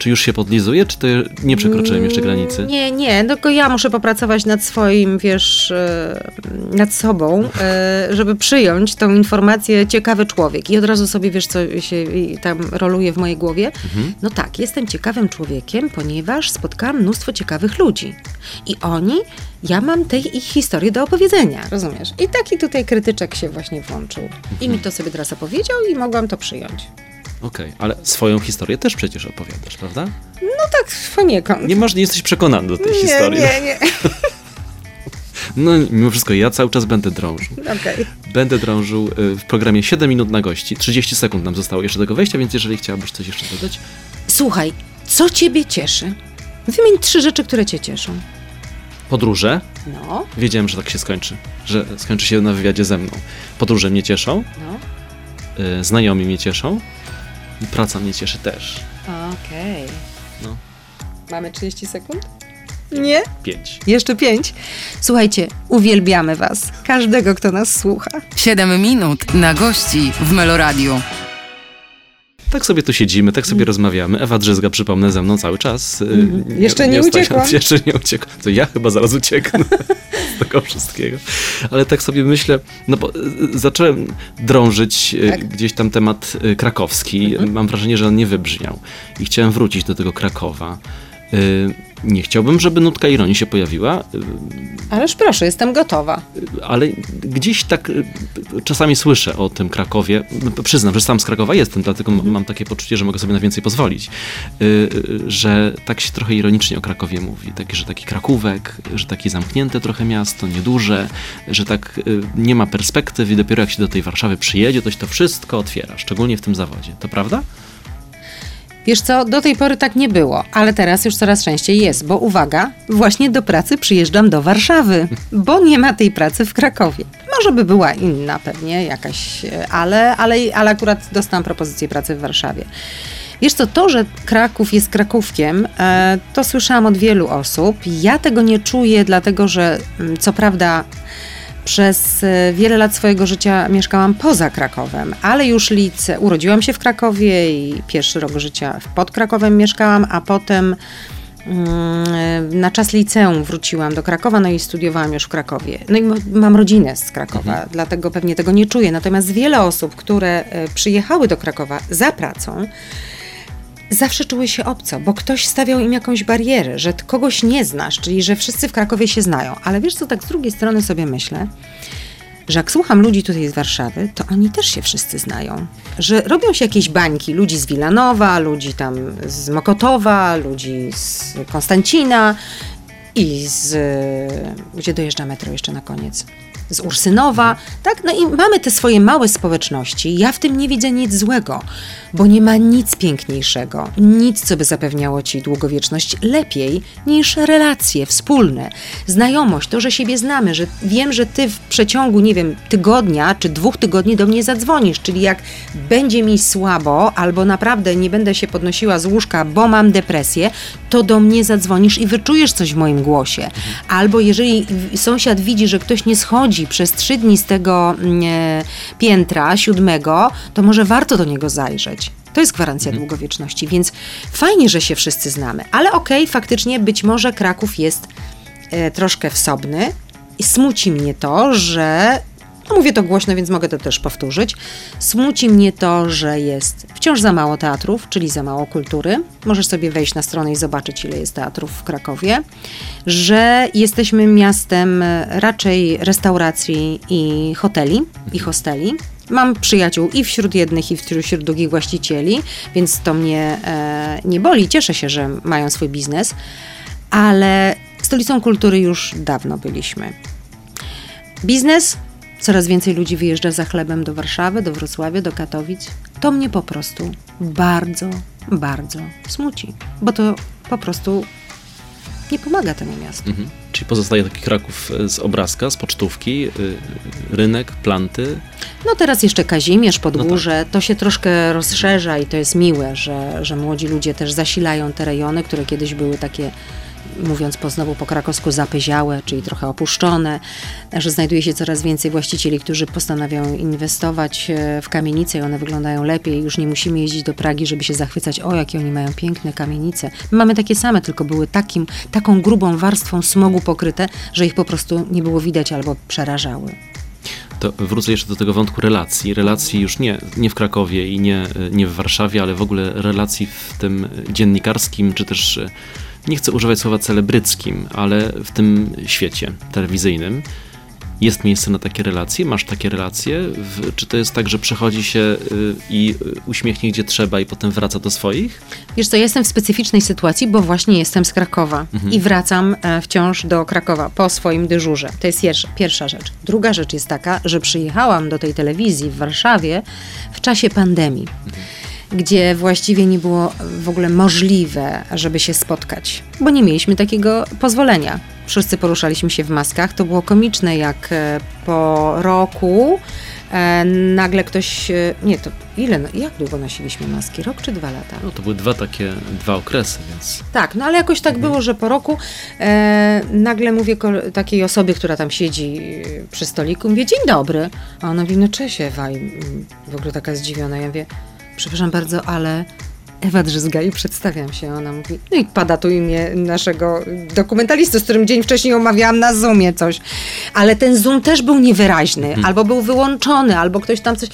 Czy już się podlizuje, czy to nie przekroczyłem jeszcze granicy? Nie, nie, tylko ja muszę popracować nad swoim, wiesz, e, nad sobą, e, żeby przyjąć tą informację ciekawy człowiek. I od razu sobie, wiesz, co się tam roluje w mojej głowie. Mhm. No tak, jestem ciekawym człowiekiem, ponieważ spotkałam mnóstwo ciekawych ludzi. I oni, ja mam te ich historie do opowiedzenia, rozumiesz? I taki tutaj krytyczek się właśnie włączył. I mi to sobie teraz opowiedział i mogłam to przyjąć. Okej, ale swoją historię też przecież opowiadasz, prawda? No tak, poniekąd. Nie masz, nie jesteś przekonany do tej nie, historii. nie, nie. [laughs] No mimo wszystko ja cały czas będę drążył. Okej. Będę drążył y, w programie 7 minut na gości. 30 sekund nam zostało jeszcze do tego wejścia, więc jeżeli chciałabyś coś jeszcze dodać. Słuchaj, co ciebie cieszy? Wymień trzy rzeczy, które cię cieszą. Podróże. No, Wiedziałem, że tak się skończy. Że skończy się na wywiadzie ze mną. Podróże mnie cieszą. no. y, Znajomi mnie cieszą. I praca mnie cieszy też. Okej. No. Mamy 30 sekund? Nie? 5. Jeszcze pięć. Słuchajcie, uwielbiamy was. Każdego, kto nas słucha. 7 minut na gości w Meloradiu. Tak sobie tu siedzimy, tak sobie rozmawiamy. Ewa Drzyzga, przypomnę, ze mną cały czas. y, Mhm. Jeszcze nie ostając- uciekłam. [laughs] Jeszcze nie uciekłam. To ja chyba zaraz ucieknę z [laughs] tego wszystkiego. Ale tak sobie myślę, no bo y, zacząłem drążyć y, Tak. gdzieś tam temat y, krakowski. Mam wrażenie, że on nie wybrzmiał. I chciałem wrócić do tego Krakowa. Y, Nie chciałbym, żeby nutka ironii się pojawiła, y, Ależ proszę, jestem gotowa. ale gdzieś tak y, czasami słyszę o tym Krakowie. Przyznam, że sam z Krakowa jestem, dlatego m- mam takie poczucie, że mogę sobie na więcej pozwolić. Y, y, Że tak się trochę ironicznie o Krakowie mówi. Taki, że taki Krakówek, że takie zamknięte trochę miasto, nieduże, że tak y, nie ma perspektyw i dopiero jak się do tej Warszawy przyjedzie, to się to wszystko otwiera, szczególnie w tym zawodzie. To prawda? Wiesz co, do tej pory tak nie było, ale teraz już coraz częściej jest, bo uwaga, właśnie do pracy przyjeżdżam do Warszawy, [laughs] bo nie ma tej pracy w Krakowie. Może by była inna pewnie jakaś, ale, ale, ale akurat dostałam propozycję pracy w Warszawie. Wiesz co, to, że Kraków jest Krakówkiem, e, to słyszałam od wielu osób. Ja tego nie czuję, dlatego że mm, co prawda przez e, wiele lat swojego życia mieszkałam poza Krakowem, ale już lice, urodziłam się w Krakowie i pierwszy rok życia pod Krakowem mieszkałam, a potem mm, e, na czas liceum wróciłam do Krakowa, no i studiowałam już w Krakowie. No i mam rodzinę z Krakowa, dlatego pewnie tego nie czuję. Natomiast wiele osób, które e, przyjechały do Krakowa za pracą, zawsze czuły się obco, bo ktoś stawiał im jakąś barierę, że kogoś nie znasz, czyli że wszyscy w Krakowie się znają. Ale wiesz co, tak z drugiej strony sobie myślę, że jak słucham ludzi tutaj z Warszawy, to oni też się wszyscy znają. Że robią się jakieś bańki, ludzi z Wilanowa, ludzi tam z Mokotowa, ludzi z Konstancina i z... gdzie dojeżdża metro jeszcze na koniec? Z Ursynowa, tak? No i mamy te swoje małe społeczności. Ja w tym nie widzę nic złego, bo nie ma nic piękniejszego, nic, co by zapewniało ci długowieczność lepiej niż relacje wspólne, znajomość, to, że siebie znamy, że wiem, że ty w przeciągu, nie wiem, tygodnia czy dwóch tygodni do mnie zadzwonisz, czyli jak będzie mi słabo albo naprawdę nie będę się podnosiła z łóżka, bo mam depresję, to do mnie zadzwonisz i wyczujesz coś w moim głosie. Albo jeżeli sąsiad widzi, że ktoś nie schodzi przez trzy dni z tego mm, e, piętra siódmego, to może warto do niego zajrzeć. To jest gwarancja mhm. długowieczności, więc fajnie, że się wszyscy znamy, ale okej, okay, faktycznie być może Kraków jest e, troszkę wsobny i smuci mnie to, że mówię to głośno, więc mogę to też powtórzyć. Smuci mnie to, że jest wciąż za mało teatrów, czyli za mało kultury. Możesz sobie wejść na stronę i zobaczyć, ile jest teatrów w Krakowie. Że jesteśmy miastem raczej restauracji i hoteli, i hosteli. Mam przyjaciół i wśród jednych, i wśród drugich właścicieli, więc to mnie e, nie boli. Cieszę się, że mają swój biznes, ale stolicą kultury już dawno byliśmy. Biznes Coraz więcej ludzi wyjeżdża za chlebem do Warszawy, do Wrocławia, do Katowic. To mnie po prostu bardzo, bardzo smuci, bo to po prostu nie pomaga temu miastu. Mhm. Czyli pozostaje taki Kraków e, z obrazka, z pocztówki, y, rynek, planty. No teraz jeszcze Kazimierz, Podgórze, no tak. to się troszkę rozszerza i to jest miłe, że, że młodzi ludzie też zasilają te rejony, które kiedyś były takie mówiąc po znowu po krakowsku, zapyziałe, czyli trochę opuszczone, że znajduje się coraz więcej właścicieli, którzy postanawiają inwestować e, w kamienice i one wyglądają lepiej. Już nie musimy jeździć do Pragi, żeby się zachwycać, o jakie oni mają piękne kamienice. My mamy takie same, tylko były takim, taką grubą warstwą smogu pokryte, że ich po prostu nie było widać albo przerażały. To wrócę jeszcze do tego wątku relacji. Relacji już nie, nie w Krakowie i nie, nie w Warszawie, ale w ogóle relacji w tym dziennikarskim, czy też nie chcę używać słowa celebryckim, ale w tym świecie telewizyjnym jest miejsce na takie relacje? Masz takie relacje? Czy to jest tak, że przechodzi się y, i uśmiechnie gdzie trzeba i potem wraca do swoich? Wiesz co, jestem w specyficznej sytuacji, bo właśnie jestem z Krakowa mhm. i wracam e, wciąż do Krakowa po swoim dyżurze. To jest pierwsza, pierwsza rzecz. Druga rzecz jest taka, że przyjechałam do tej telewizji w Warszawie w czasie pandemii. Mhm gdzie właściwie nie było w ogóle możliwe, żeby się spotkać, bo nie mieliśmy takiego pozwolenia. Wszyscy poruszaliśmy się w maskach. To było komiczne, jak e, po roku e, nagle ktoś. E, nie, to ile, no, jak długo nosiliśmy maski? Rok czy dwa lata? No to były dwa takie, dwa okresy, więc. Tak, no ale jakoś tak mhm. było, że po roku e, nagle mówię takiej osobie, która tam siedzi przy stoliku, mówię, dzień dobry. A ona mówi, no cześć Ewa. I w ogóle taka zdziwiona. Ja mówię, przepraszam bardzo, ale Ewa Drzyzga i przedstawiam się. Ona mówi, no i pada tu imię naszego dokumentalisty, z którym dzień wcześniej omawiałam na Zoomie coś. Ale ten Zoom też był niewyraźny, hmm. albo był wyłączony, albo ktoś tam coś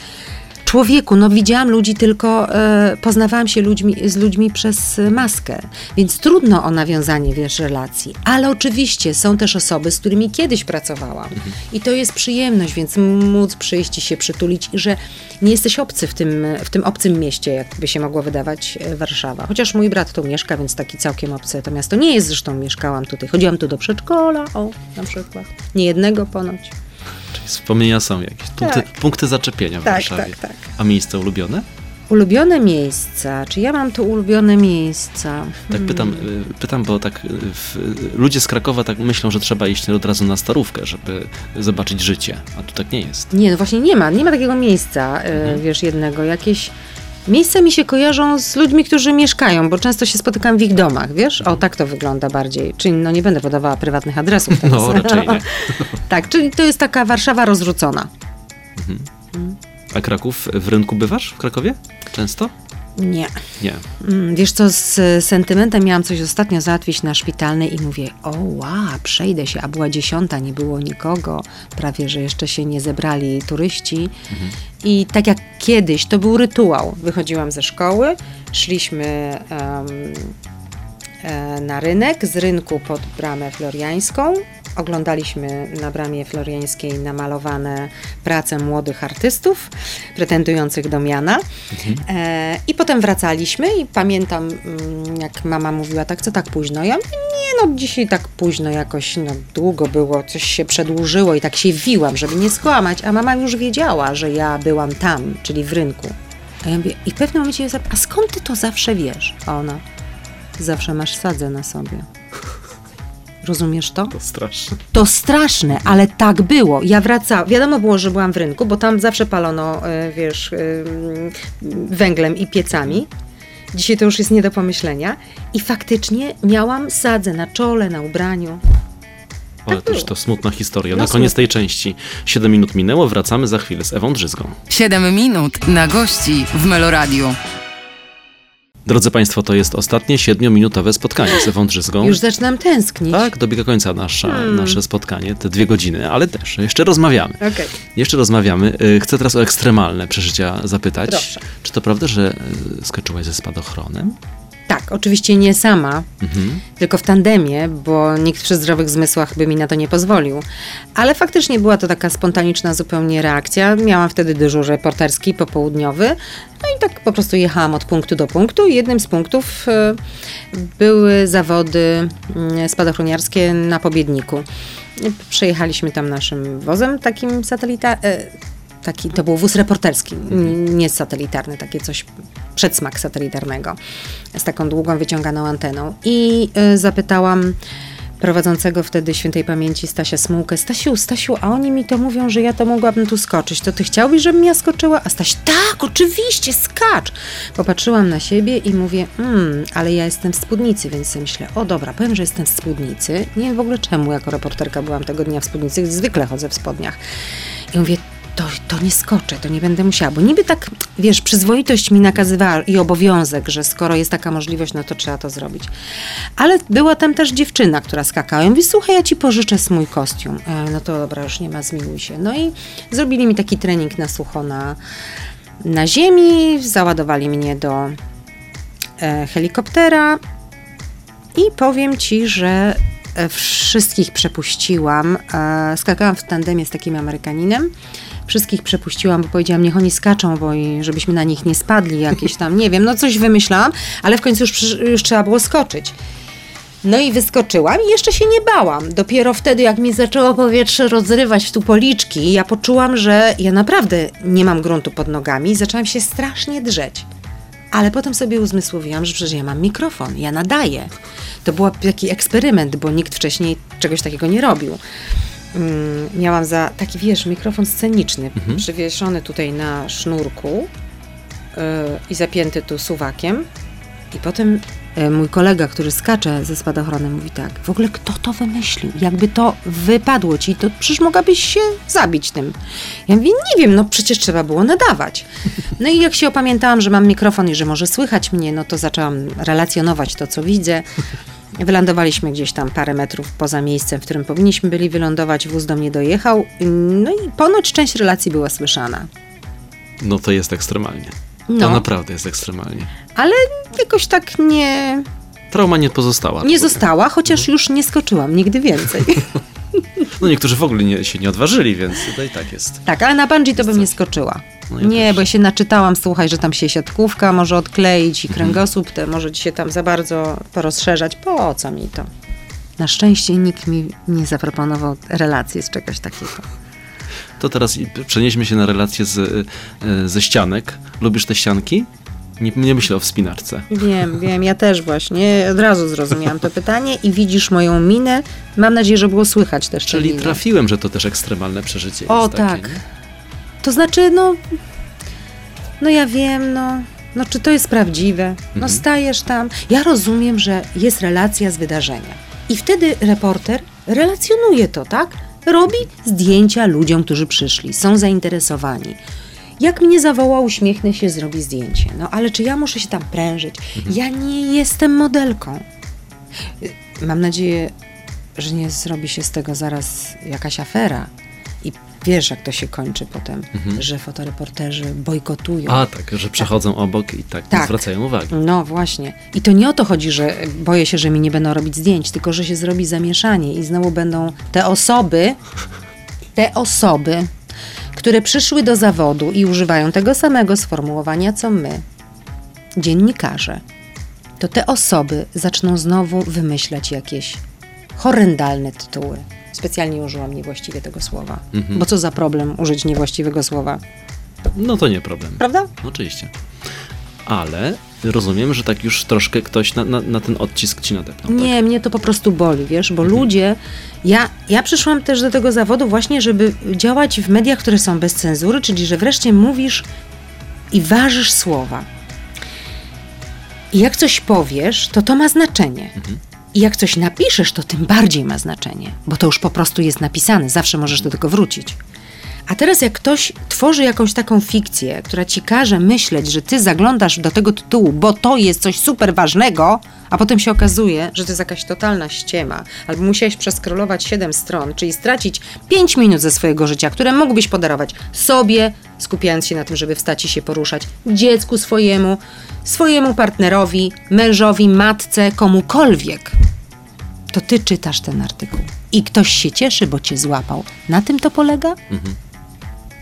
człowieku, no widziałam ludzi tylko, e, poznawałam się ludźmi, z ludźmi przez maskę, więc trudno o nawiązanie, wiesz, relacji. Ale oczywiście są też osoby, z którymi kiedyś pracowałam mhm. i to jest przyjemność, więc móc przyjść i się przytulić i że nie jesteś obcy w tym, w tym obcym mieście, jakby się mogło wydawać e, Warszawa. Chociaż mój brat tu mieszka, więc taki całkiem obcy to miasto nie jest, zresztą mieszkałam tutaj, chodziłam tu do przedszkola, o, na przykład, nie jednego ponoć. Czyli wspomnienia są jakieś, punkty, tak. punkty zaczepienia w tak, Warszawie. Tak, tak. A miejsce ulubione? Ulubione miejsca, czy ja mam tu ulubione miejsca? Tak hmm. pytam, y, pytam, bo tak y, w, ludzie z Krakowa tak myślą, że trzeba iść od razu na starówkę, żeby zobaczyć życie, a tu tak nie jest. Nie, no właśnie nie ma, nie ma takiego miejsca, y, mhm. wiesz, jednego. Jakieś Miejsca mi się kojarzą z ludźmi, którzy mieszkają, bo często się spotykam w ich domach, wiesz? O, tak to wygląda bardziej. Czyli no nie będę podawała prywatnych adresów. Teraz. No, raczej nie. [laughs] tak, czyli to jest taka Warszawa rozrzucona. Mhm. A Kraków, w rynku bywasz w Krakowie? Często? Nie. Nie. Mm, Wiesz co, z sentymentem miałam coś ostatnio załatwić na szpitalnej i mówię, o ła, przejdę się, a była dziesiąta, nie było nikogo, prawie, że jeszcze się nie zebrali turyści. I tak jak kiedyś, to był rytuał. Wychodziłam ze szkoły, szliśmy e, na rynek, z rynku pod bramę floriańską. Oglądaliśmy na bramie floriańskiej namalowane prace młodych artystów pretendujących do miana. E, I potem wracaliśmy i pamiętam, mm, jak mama mówiła, tak, co tak późno? Ja nie no, dzisiaj tak późno jakoś, no długo było, coś się przedłużyło i tak się wiłam, żeby nie skłamać, a mama już wiedziała, że ja byłam tam, czyli w rynku. A ja mówię, i w pewnym momencie ja zapytam, a skąd ty to zawsze wiesz? A ona, zawsze masz sadzę na sobie. Rozumiesz to? To straszne. To straszne, ale tak było. Ja wracałam, wiadomo było, że byłam w rynku, bo tam zawsze palono, e, wiesz, e, węglem i piecami. Dzisiaj to już jest nie do pomyślenia. I faktycznie miałam sadzę na czole, na ubraniu. Ale Tak też było. to smutna historia. No Na koniec tej części. 7 minut minęło, wracamy za chwilę z Ewą Drzyzgą. 7 minut na gości w Meloradiu. Drodzy Państwo, to jest ostatnie 7-minutowe spotkanie z Ewą Drzyzgą. Już zaczynam tęsknić. Tak, dobiega końca nasza, Hmm. nasze spotkanie, te dwie godziny, ale też jeszcze rozmawiamy. Okej. Jeszcze rozmawiamy. Y, Chcę teraz o ekstremalne przeżycia zapytać. Proszę. Czy to prawda, że y, skoczyłaś ze spadochronem? Tak, oczywiście nie sama, Mhm. tylko w tandemie, bo nikt przy zdrowych zmysłach by mi na to nie pozwolił. Ale faktycznie była to taka spontaniczna zupełnie reakcja. Miałam wtedy dyżur reporterski popołudniowy. No i tak po prostu jechałam od punktu do punktu. Jednym z punktów e, były zawody mm, spadochroniarskie na Pobiedniku. Przejechaliśmy tam naszym wozem takim satelita... Taki, to był wóz reporterski, n- nie satelitarny, takie coś, przedsmak satelitarnego, z taką długą, wyciąganą anteną. I y, zapytałam prowadzącego wtedy świętej pamięci Stasia Smułkę, Stasiu, Stasiu, a oni mi to mówią, że ja to mogłabym tu skoczyć, to ty chciałbyś, żebym ja skoczyła? A Staś, tak, oczywiście, skacz! Popatrzyłam na siebie i mówię, mm, ale ja jestem w spódnicy, więc sobie myślę, o dobra, powiem, że jestem w spódnicy. Nie wiem w ogóle czemu, jako reporterka byłam tego dnia w spódnicy, zwykle chodzę w spodniach. I mówię, to, to nie skoczę, to nie będę musiała, bo niby tak, wiesz, przyzwoitość mi nakazywała i obowiązek, że skoro jest taka możliwość, no to trzeba to zrobić. Ale była tam też dziewczyna, która skakała. Ja mówię, słuchaj, ja ci pożyczę mój kostium. E, no to dobra, już nie ma, zmiłuj się. No i zrobili mi taki trening na sucho na, na ziemi, załadowali mnie do e, helikoptera i powiem ci, że e, wszystkich przepuściłam. E, skakałam w tandemie z takim Amerykaninem. Wszystkich przepuściłam, bo powiedziałam, niech oni skaczą, bo i żebyśmy na nich nie spadli, jakieś tam, nie wiem, no coś wymyślałam, ale w końcu już, już trzeba było skoczyć. No i wyskoczyłam i jeszcze się nie bałam. Dopiero wtedy, jak mi zaczęło powietrze rozrywać w tu policzki, ja poczułam, że ja naprawdę nie mam gruntu pod nogami i zaczęłam się strasznie drzeć. Ale potem sobie uzmysłowiłam, że przecież ja mam mikrofon, ja nadaję. To był taki eksperyment, bo nikt wcześniej czegoś takiego nie robił. Mm, miałam za taki, wiesz, mikrofon sceniczny, przywieszony tutaj na sznurku yy, i zapięty tu suwakiem. I potem e, mój kolega, który skacze ze spadochronem, mówi tak, w ogóle kto to wymyślił? Jakby to wypadło ci, to przecież mogłabyś się zabić tym. Ja mówię, nie wiem, no przecież trzeba było nadawać. [laughs] No i jak się opamiętałam, że mam mikrofon i że może słychać mnie, no to zaczęłam relacjonować to, co widzę. Wylądowaliśmy gdzieś tam parę metrów poza miejscem, w którym powinniśmy byli wylądować. Wóz do mnie dojechał. No i ponoć część relacji była słyszana. No to jest ekstremalnie. To No, naprawdę jest ekstremalnie. ale jakoś tak nie, Trauma nie pozostała. nie została, chociaż już nie skoczyłam nigdy więcej. [laughs] No niektórzy w ogóle nie, się nie odważyli, więc to i tak jest. Tak, ale na bungee to bym nie skoczyła. No ja nie, też. bo się naczytałam, słuchaj, że tam się siatkówka może odkleić i kręgosłup te może ci się tam za bardzo porozszerzać. Po co mi to? Na szczęście nikt mi nie zaproponował relacji z czegoś takiego. To teraz przenieśmy się na relacje z, y, ze ścianek. Lubisz te ścianki? Nie, nie myślę o wspinaczce. Wiem, wiem, ja też właśnie od razu zrozumiałam to pytanie i widzisz moją minę. Mam nadzieję, że było słychać też Czyli trafiłem, że to też ekstremalne przeżycie O jest takie, tak. nie? To znaczy, no, no ja wiem, no, no czy to jest prawdziwe? No Mhm. stajesz tam. Ja rozumiem, że jest relacja z wydarzenia. I wtedy reporter relacjonuje to, tak? Robi zdjęcia ludziom, którzy przyszli, są zainteresowani. Jak mnie zawoła, uśmiechnę się, zrobi zdjęcie. No ale czy ja muszę się tam prężyć? Ja nie jestem modelką. Mam nadzieję, że nie zrobi się z tego zaraz jakaś afera. I wiesz, jak to się kończy potem, że fotoreporterzy bojkotują. A tak, że przechodzą obok i tak, nie Tak. zwracają uwagi. No właśnie. I to nie o to chodzi, że boję się, że mi nie będą robić zdjęć, tylko że się zrobi zamieszanie i znowu będą te osoby, te osoby, które przyszły do zawodu i używają tego samego sformułowania co my, dziennikarze, to te osoby zaczną znowu wymyślać jakieś horrendalne tytuły. Specjalnie użyłam niewłaściwie tego słowa. Bo co za problem użyć niewłaściwego słowa, No to nie problem. prawda? Oczywiście. Ale rozumiem, że tak już troszkę ktoś na, na, na ten odcisk ci nadepnął. tak? Nie, mnie to po prostu boli, wiesz, bo ludzie. Ja, ja przyszłam też do tego zawodu właśnie, żeby działać w mediach, które są bez cenzury, czyli że wreszcie mówisz i ważysz słowa. I jak coś powiesz, to to ma znaczenie. I jak coś napiszesz, to tym bardziej ma znaczenie, bo to już po prostu jest napisane, zawsze możesz do tego wrócić. A teraz jak ktoś tworzy jakąś taką fikcję, która ci każe myśleć, że ty zaglądasz do tego tytułu, bo to jest coś super ważnego, a potem się okazuje, że to jest jakaś totalna ściema, albo musiałeś przeskrolować 7 stron, czyli stracić 5 minut ze swojego życia, które mógłbyś podarować sobie, skupiając się na tym, żeby wstać i się poruszać, dziecku swojemu, swojemu partnerowi, mężowi, matce, komukolwiek to ty czytasz ten artykuł i ktoś się cieszy, bo cię złapał. Na tym to polega?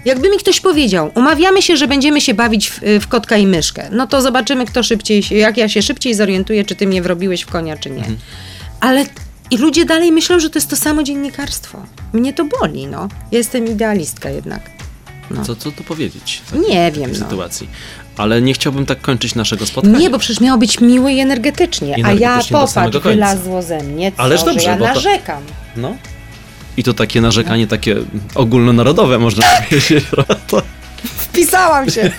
Jakby mi ktoś powiedział, umawiamy się, że będziemy się bawić w, w kotka i myszkę, no to zobaczymy, kto szybciej, jak ja się szybciej zorientuję, czy ty mnie wrobiłeś w konia, czy nie. Ale i ludzie dalej myślą, że to jest to samo dziennikarstwo. Mnie to boli, no. Jestem idealistka jednak. No. Co, co tu powiedzieć? w takiej- Nie w wiem, no. sytuacji. Ale nie chciałbym tak kończyć naszego spotkania. Nie, bo przecież miało być miłe i energetycznie, a ja Energetycznie do popatrz, samego końca. wylazło ze mnie, co, Ależ że dobrze, ja bo to- narzekam. No. I to takie narzekanie, takie ogólnonarodowe, można [laughs] powiedzieć. Wpisałam się. [laughs]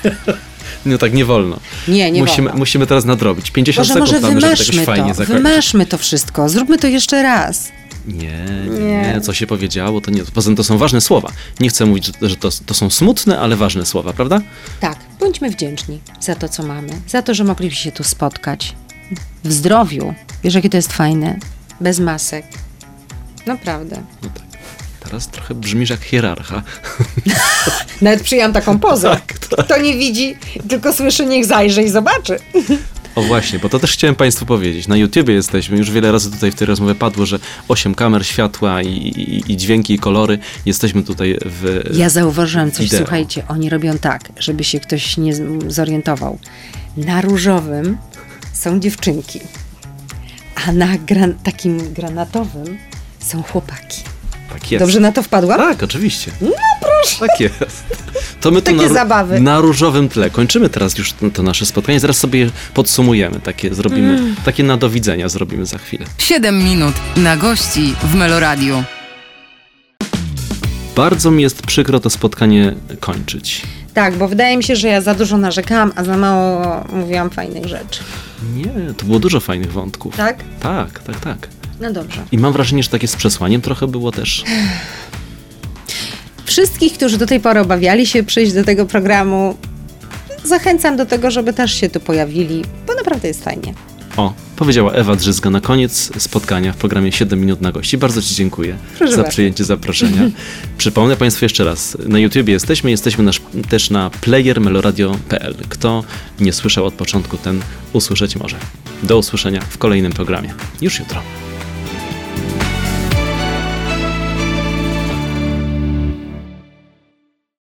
No tak nie wolno. Nie, nie musimy, wolno. musimy teraz nadrobić. 50 Może, sekund może mamy, żeby to wymaszmy fajnie zakończyć. wymaszmy to wszystko, zróbmy to jeszcze raz. Nie, nie, Nie. co się powiedziało, to nie. Poza tym to są ważne słowa. Nie chcę mówić, że, że to, to są smutne, ale ważne słowa, prawda? Tak, bądźmy wdzięczni za to, co mamy, za to, że mogliśmy się tu spotkać. W zdrowiu. Wiesz, jakie to jest fajne? Bez masek. Naprawdę. No tak. Teraz trochę brzmisz jak hierarcha. [laughs] Nawet przyjęłam taką pozę. Tak, tak. Kto nie widzi, tylko słyszy, niech zajrzy i zobaczy. O właśnie, bo to też chciałem Państwu powiedzieć. Na YouTubie jesteśmy, już wiele razy tutaj w tej rozmowie padło, że 8 kamer, światła i, i, i dźwięki, i kolory. Jesteśmy tutaj w... Ja zauważyłam coś, Wideo. słuchajcie, oni robią tak, żeby się ktoś nie zorientował. Na różowym są dziewczynki, a na gran- takim granatowym są chłopaki. Tak jest. Dobrze na to wpadłam? Tak, oczywiście. No proszę. Tak jest. To my tu Takie na, zabawy. na różowym tle. Kończymy teraz już to, to nasze spotkanie. Zaraz sobie je podsumujemy. Takie zrobimy, Mm. takie na do widzenia zrobimy za chwilę. 7 minut na gości w Meloradiu. Bardzo mi jest przykro to spotkanie kończyć. Tak, bo wydaje mi się, że ja za dużo narzekałam, a za mało mówiłam fajnych rzeczy. Nie, to było dużo fajnych wątków. Tak? Tak, tak, tak. No dobrze. I mam wrażenie, że takie z przesłaniem trochę było też. [sighs] Wszystkich, którzy do tej pory obawiali się przyjść do tego programu, zachęcam do tego, żeby też się tu pojawili, bo naprawdę jest fajnie. O, powiedziała Ewa Drzyzga na koniec spotkania w programie 7 minut na gości. Bardzo Ci dziękuję Proszę za bardzo. przyjęcie zaproszenia. [laughs] Przypomnę Państwu jeszcze raz, na YouTubie jesteśmy, jesteśmy nasz, też na playermeloradio.pl. Kto nie słyszał od początku, ten usłyszeć może. Do usłyszenia w kolejnym programie. Już jutro.